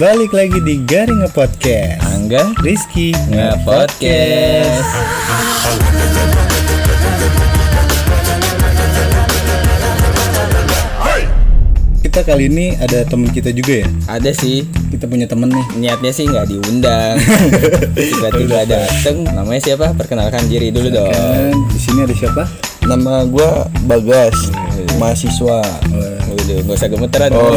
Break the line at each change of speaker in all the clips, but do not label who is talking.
Balik lagi di Garing Podcast
Angga
Rizky
Nge-podcast.
Kita kali ini ada temen kita juga ya?
Ada sih.
Kita punya temen nih.
Niatnya sih nggak diundang. Tiba-tiba dateng. Namanya siapa? Perkenalkan diri dulu dong.
di sini ada siapa?
Nama gua Bagas, mahasiswa.
Udah nggak usah gemeteran
Oh.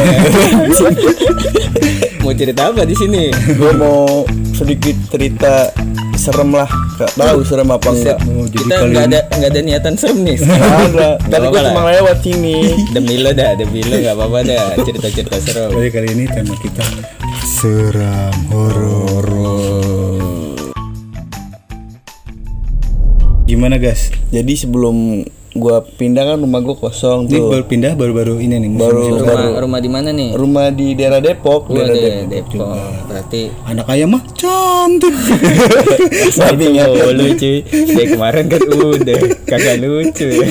Mau cerita apa di sini?
Gua mau sedikit cerita serem lah. Gak tahu serem apa enggak.
Oh, jadi
Kita nggak ada nggak ada niatan serem nih
Ada. Gua
apa-apa
cuma lewat sini.
Demi lo dah, demi lo nggak apa-apa dah Cerita-cerita serem
Jadi kali ini tema kita Seram horor Gimana guys?
Jadi sebelum gua pindah kan rumah gua kosong
Ini
tuh.
baru pindah baru-baru ini nih
Baru-.
Rumah, rumah di mana nih?
Rumah di daerah Depok,
Oh,
daerah Depok.
Depok. Berarti
Anak ayam mah cantik
Sapinya lucu cuy Dari kemarin kan udah Kagak lucu ya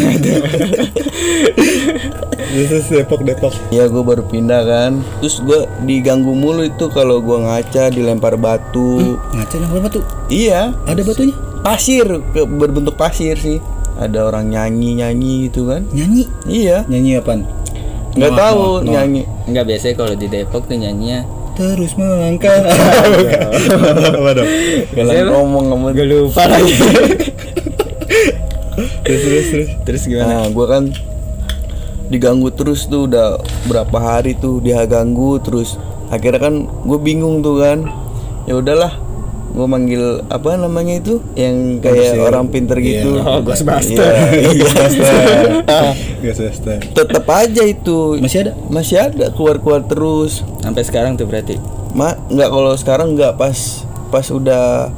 Terus Depok Depok
Iya gua baru pindah kan. Terus gua diganggu mulu itu kalau gua ngaca dilempar batu.
Ngaca yang berapa tuh?
Iya,
Ada batunya?
pasir berbentuk pasir sih. Ada orang nyanyi-nyanyi gitu kan.
Nyanyi
Iya.
Nyanyi apaan?
nggak
No,
tahu
no, no.
nyanyi
Enggak biasanya kalau di Depok tuh nyanyinya
Terus melangkah Apa
galang
Siapa?
ngomong ngomong
Gue lupa lagi
Terus terus terus
Terus gimana?
nah gue kan diganggu terus tuh udah berapa hari tuh dia ganggu terus akhirnya kan gue bingung tuh kan ya udahlah gue manggil apa namanya itu? Yang kayak
Manusia.
orang pinter gitu.
Oh, Ghostbuster.
Iya, iya.
Gak selesai
tetap aja itu.
Masih ada?
masih ada. Keluar keluar terus.
Sampai sekarang tuh berarti?
Ma, nggak kalau sekarang nggak. Pas pas udah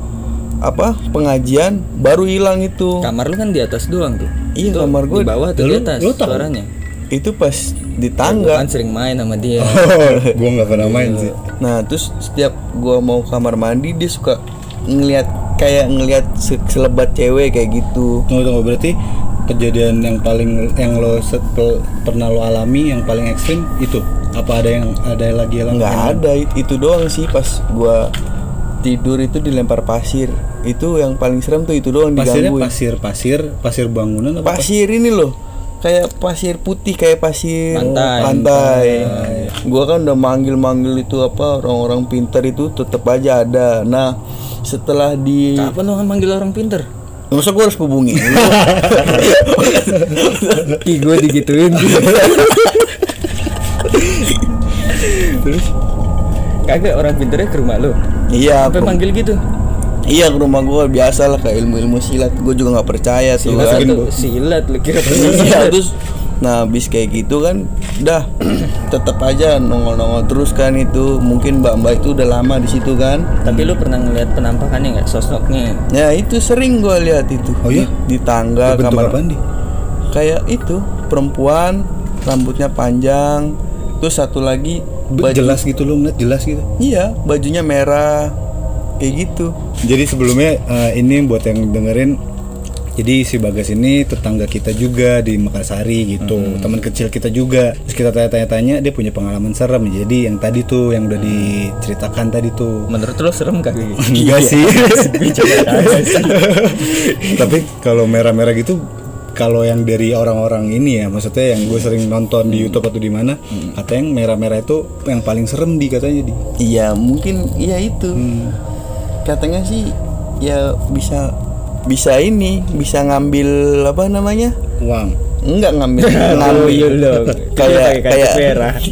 apa pengajian baru hilang itu.
Kamar lu kan di atas doang tuh?
Iya,
Tuh,
kamar gua-
Di bawah tuh
Lu-
di atas
lu tahu?
suaranya
itu pas di tangga.
Kan sering main sama dia.
Oh, gue gak pernah main sih.
Nah terus setiap gua mau kamar mandi dia suka ngelihat kayak ngelihat se- selebat cewek kayak gitu.
Tunggu tunggu. Berarti kejadian yang paling yang lo set- pe- pernah lo alami yang paling ekstrim itu? Apa ada yang ada lagi yang
nggak ada. It- itu doang sih pas gua tidur itu dilempar pasir. Itu yang paling serem tuh itu doang
pasirnya
digangguin.
pasir pasir pasir bangunan apa
pasir ini loh kayak pasir putih kayak pasir
Pantai.
pantai. Gua kan udah manggil-manggil itu apa orang-orang pintar itu tetap aja ada. Nah, setelah di
Kapan lu kan manggil orang pinter?
masa gua harus hubungi
Ih gue digituin
terus
Kagak orang pinternya ke rumah lu
iya
Sampai
aku,
manggil gitu
iya ke rumah gua biasa lah kayak ilmu-ilmu silat. Gua juga nggak percaya tuh
Silat
kan.
itu silat lu kira.
Iya, terus nah habis kayak gitu kan dah tetap aja nongol-nongol terus kan itu. Mungkin mbak-mbak itu udah lama di situ kan.
Tapi lu pernah ngeliat penampakannya nggak sosoknya?
ya itu sering gua lihat itu.
Oh iya?
di, di tangga
bentuk
kamar
apaan di?
Kayak itu perempuan rambutnya panjang terus satu lagi
Be- jelas gitu lo ngeliat jelas gitu?
Iya bajunya merah kayak gitu.
Jadi sebelumnya eh, ini buat yang dengerin jadi si Bagas ini tetangga kita juga di Mekarsari gitu teman kecil kita juga. Terus kita tanya-tanya dia punya pengalaman serem. Jadi yang tadi tuh yang udah diceritakan tadi tuh.
Menurut lu serem kali?
enggak sih. Tapi kalau merah-merah gitu kalau yang dari orang-orang ini ya maksudnya yang gue sering nonton di YouTube atau di mana kata yang merah-merah itu yang paling serem di katanya di.
Iya mungkin iya itu.
Hmm.
Katanya sih ya bisa bisa ini bisa ngambil apa namanya?
Uang.
Enggak ngambil ngambil.
iya dong.
Kayak kayak
merah.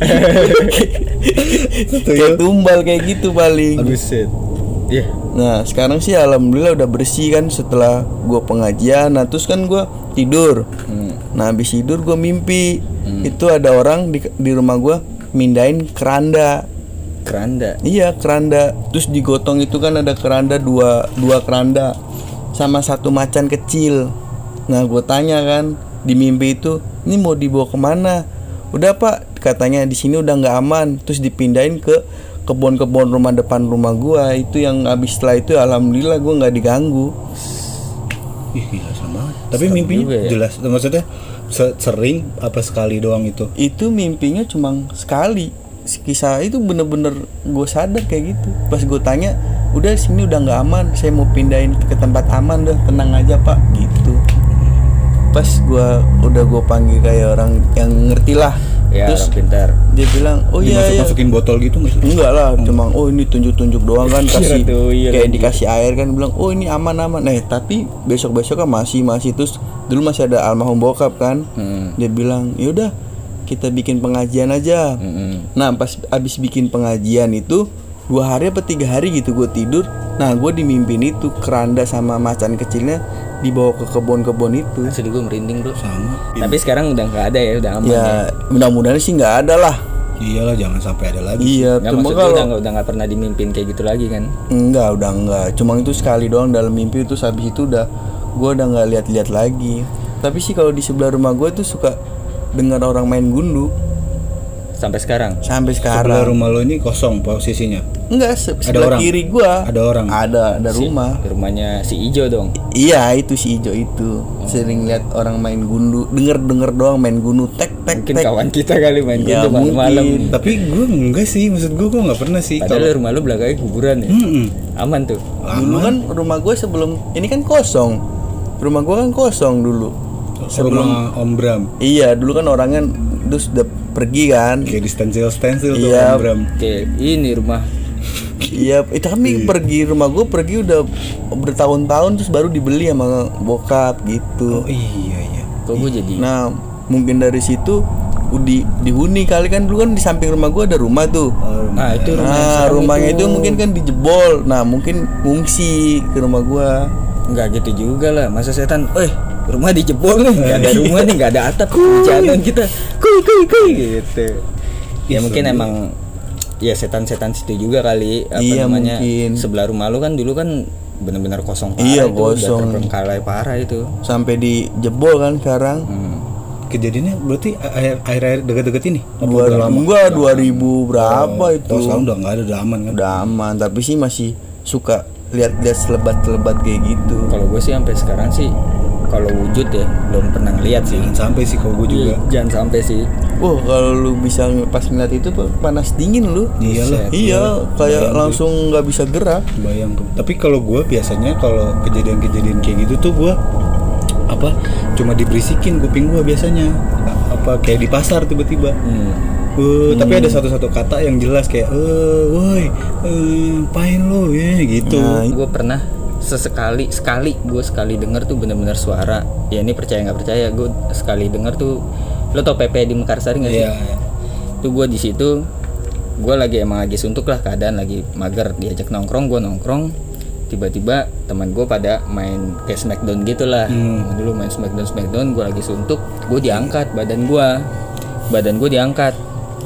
Kayak tumbal kayak gitu paling.
Buset Iya.
Nah sekarang sih alhamdulillah udah bersih kan setelah gua pengajian. Nah terus kan gua tidur. Nah habis tidur gua mimpi. Itu ada orang di, di rumah gua mindahin keranda
Keranda.
Iya keranda. Terus digotong itu kan ada keranda dua, dua keranda Sama satu macan kecil. Nah gue tanya kan Di mimpi itu Ini mau dibawa ke mana? Udah pak. Katanya di sini udah nggak aman. Terus dipindahin ke kebun-kebun rumah depan rumah gua. Itu yang habis setelah itu alhamdulillah gua nggak diganggu.
Ih gila sama. Tapi mimpinya
juga ya.
jelas. Maksudnya se- sering apa sekali doang itu?
itu mimpinya cuma sekali kisah itu bener-bener gue sadar kayak gitu. Pas gue tanya udah sini udah nggak aman. Saya mau pindahin ke tempat aman dah. Tenang aja pak. Gitu. Pas gue udah gue panggil kayak orang yang ngerti lah.
Ya
terus
pintar.
dia bilang oh iya iya.
masukin botol gitu nggak sih?
Enggak lah cuma oh ini tunjuk-tunjuk doang kan
Kira
kasih
tuh, iya
kayak
lagi.
dikasih air kan. Bilang oh ini aman aman eh tapi besok besok kan masih masih. Terus dulu masih ada almarhum bokap kan.
Hmm.
dia bilang yaudah kita bikin pengajian aja.
Mm-mm.
nah pas abis bikin pengajian itu dua hari apa tiga hari gitu gue tidur. Nah gue dimimpin itu keranda sama macan kecilnya dibawa ke kebun-kebun itu.
Asli gue merinding bro.
Sama.
Tapi sekarang udah nggak ada ya udah aman ya,
ya. mudah-mudahan sih nggak ada lah.
Iyalah jangan sampai ada lagi
iya
Nggak,
cuma
gue
kalau
udah nggak udah nggak pernah dimimpin kayak gitu lagi kan?
Enggak, udah enggak. Cuma itu sekali doang dalam mimpi itu habis itu udah gua udah nggak lihat-lihat lagi. Tapi sih kalau di sebelah rumah gue tuh suka dengar orang main gundu
sampai sekarang
sampai
sebelah
sekarang.
rumah lo ini kosong posisinya
Enggak, se- sebelah
orang?
kiri gua
Ada orang?
Ada, ada rumah.
rumahnya si Ijo dong
Iya, itu si Ijo itu. Sering lihat orang main gundu, denger-denger doang main gundu tek tek
mungkin
tek.
kawan kita kali main
Ya,
gitu malam-malam
mungkin.
tapi gue enggak sih maksud gue gue nggak pernah sih
padahal rumah lu belakangnya kuburan ya
Mm-mm.
aman tuh
Dulu kan rumah gue sebelum ini kan kosong. Rumah gua kan kosong dulu.
Rumah Om Bram
Iya, dulu kan orangnya terus udah pergi kan.
kayak di stensil stensil tuh
Iya.
Om Bram
kayak ini rumah
Iya, itu kami pergi rumah gue pergi udah bertahun-tahun terus baru dibeli sama bokap gitu.
oh iya iya
kok gue jadi
Nah, mungkin dari situ di dihuni kali kan dulu kan di samping rumah gue ada rumah tuh.
nah itu rumah
Nah, rumahnya itu mungkin kan dijebol. Nah, mungkin ngungsi ke rumah gua.
nggak gitu juga lah masa setan eh rumah dijebol nih nggak ada rumah nih nggak ada atap hujanan kita kuy kuy kuy gitu ya mungkin emang ya setan-setan situ juga kali apa
Iya,
namanya
mungkin.
sebelah rumah lu kan dulu kan benar-benar kosong parah
Iya,
itu
kosong.
terbengkalai parah itu
Sampai dijebol kan sekarang.
hmm.
kejadiannya berarti air air air dekat-dekat ini
Dua,
lama
enggak 2000 berapa itu.
oh sekarang udah nggak ada udah aman kan
Udah aman, tapi sih masih suka lihat-lihat selebat-selebat kayak gitu.
kalau gue sih sampai sekarang sih kalau wujud ya belum pernah ngeliat sih.
Jangan sampai sih kalau gue juga.
Jangan sampai sih.
Wah, kalau lu bisa pas ngeliat itu Pak, panas dingin lu.
iyalah
Iya, kayak langsung nggak bisa gerak.
bayang tuh. Tapi kalau gue biasanya kalau kejadian-kejadian kayak gitu tuh gue apa cuma diberisikin kuping gue biasanya. Apa kayak di pasar tiba-tiba.
Hmm.
Eh, tapi ada satu-satu kata yang jelas kayak eh woi eh pain lo ya gitu.
Nah,
gue pernah sesekali sekali gue sekali denger tuh bener-bener suara. Ya ini percaya nggak percaya gue sekali denger tuh lo tau PP di Mekarsari nggak sih?
Iya.
tuh gue di situ gue lagi emang lagi suntuk lah keadaan lagi mager. Diajak nongkrong gue nongkrong. Tiba-tiba teman gue pada main kayak smackdown gitu lah.
Hmm.
dulu main smackdown smackdown gue lagi suntuk gue diangkat badan gue badan gue diangkat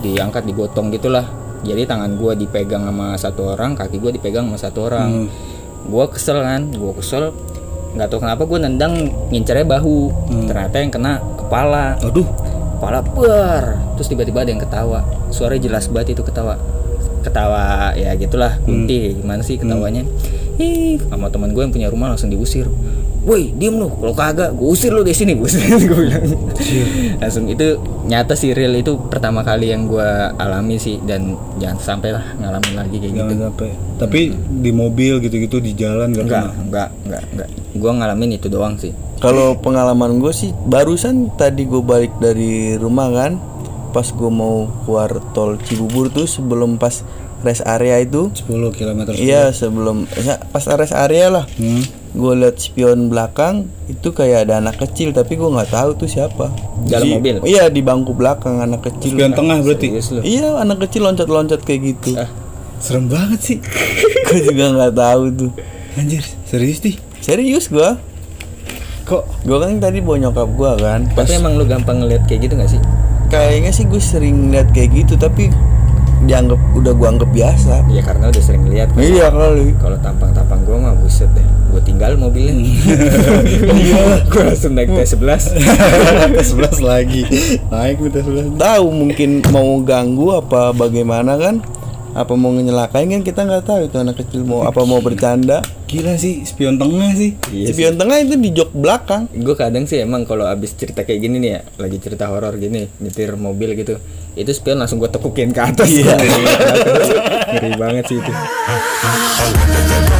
diangkat digotong gitulah. Jadi tangan gue dipegang sama satu orang kaki gue dipegang sama satu orang.
Hmm.
Gue kesel kan gue kesel. Nggak tahu kenapa gue nendang ngincernya bahu. Ternyata yang kena kepala.
Aduh.
Kepala ber. Terus tiba-tiba ada yang ketawa. Suaranya jelas banget itu ketawa ketawa ya gitulah kunti gimana sih ketawanya. Ih sama teman gue yang punya rumah langsung diusir. Woi diem lu kalau kagak gue usir lu dari sini gue usir gue bilang. Langsung itu nyata sih real itu pertama kali yang gue alami sih dan jangan sampai lah ngalamin lagi kayak gitu.
jangan sampai. Tapi di mobil gitu-gitu di jalan gak
enggak
pernah?
enggak enggak enggak gue ngalamin itu doang sih.
Kalau pengalaman gue sih barusan tadi gue balik dari rumah kan, pas gue mau keluar tol Cibubur tuh sebelum pas rest area itu,
10 km
iya sebelum ya, pas rest area lah,
hmm.
gue liat spion belakang itu kayak ada anak kecil tapi gue nggak tahu tuh siapa.
Dalam
Di-
mobil?
Iya di bangku belakang anak kecil.
Spion tengah berarti
Iya anak kecil loncat-loncat kayak gitu.
Ah.
serem banget sih
gue juga nggak tahu tuh.
anjir serius nih
Serius gue.
kok
Gue kan tadi bawa nyokap gue kan. Pas
tapi emang lu gampang ngeliat kayak gitu gak sih
kayaknya sih gue sering lihat kayak gitu tapi dianggap udah gue anggap biasa.
ya karena udah sering lihat kan.
Iya kali.
kalau tampang-tampang gue mah buset deh gue tinggal mobilnya gue langsung naik T11
tes 11 lagi naik nih tes 11
Tahu mungkin mau ganggu apa bagaimana kan? Apa mau nyelakain kan kita nggak tahu itu anak kecil mau apa mau bercanda.
gila sih spion tengah sih
Iya
Spion tengah itu di jok belakang.
gue kadang sih emang kalau abis cerita kayak gini nih ya lagi cerita horor gini nyetir mobil gitu itu spion langsung gue tekukin ke atas
Iya.
ngeri banget sih itu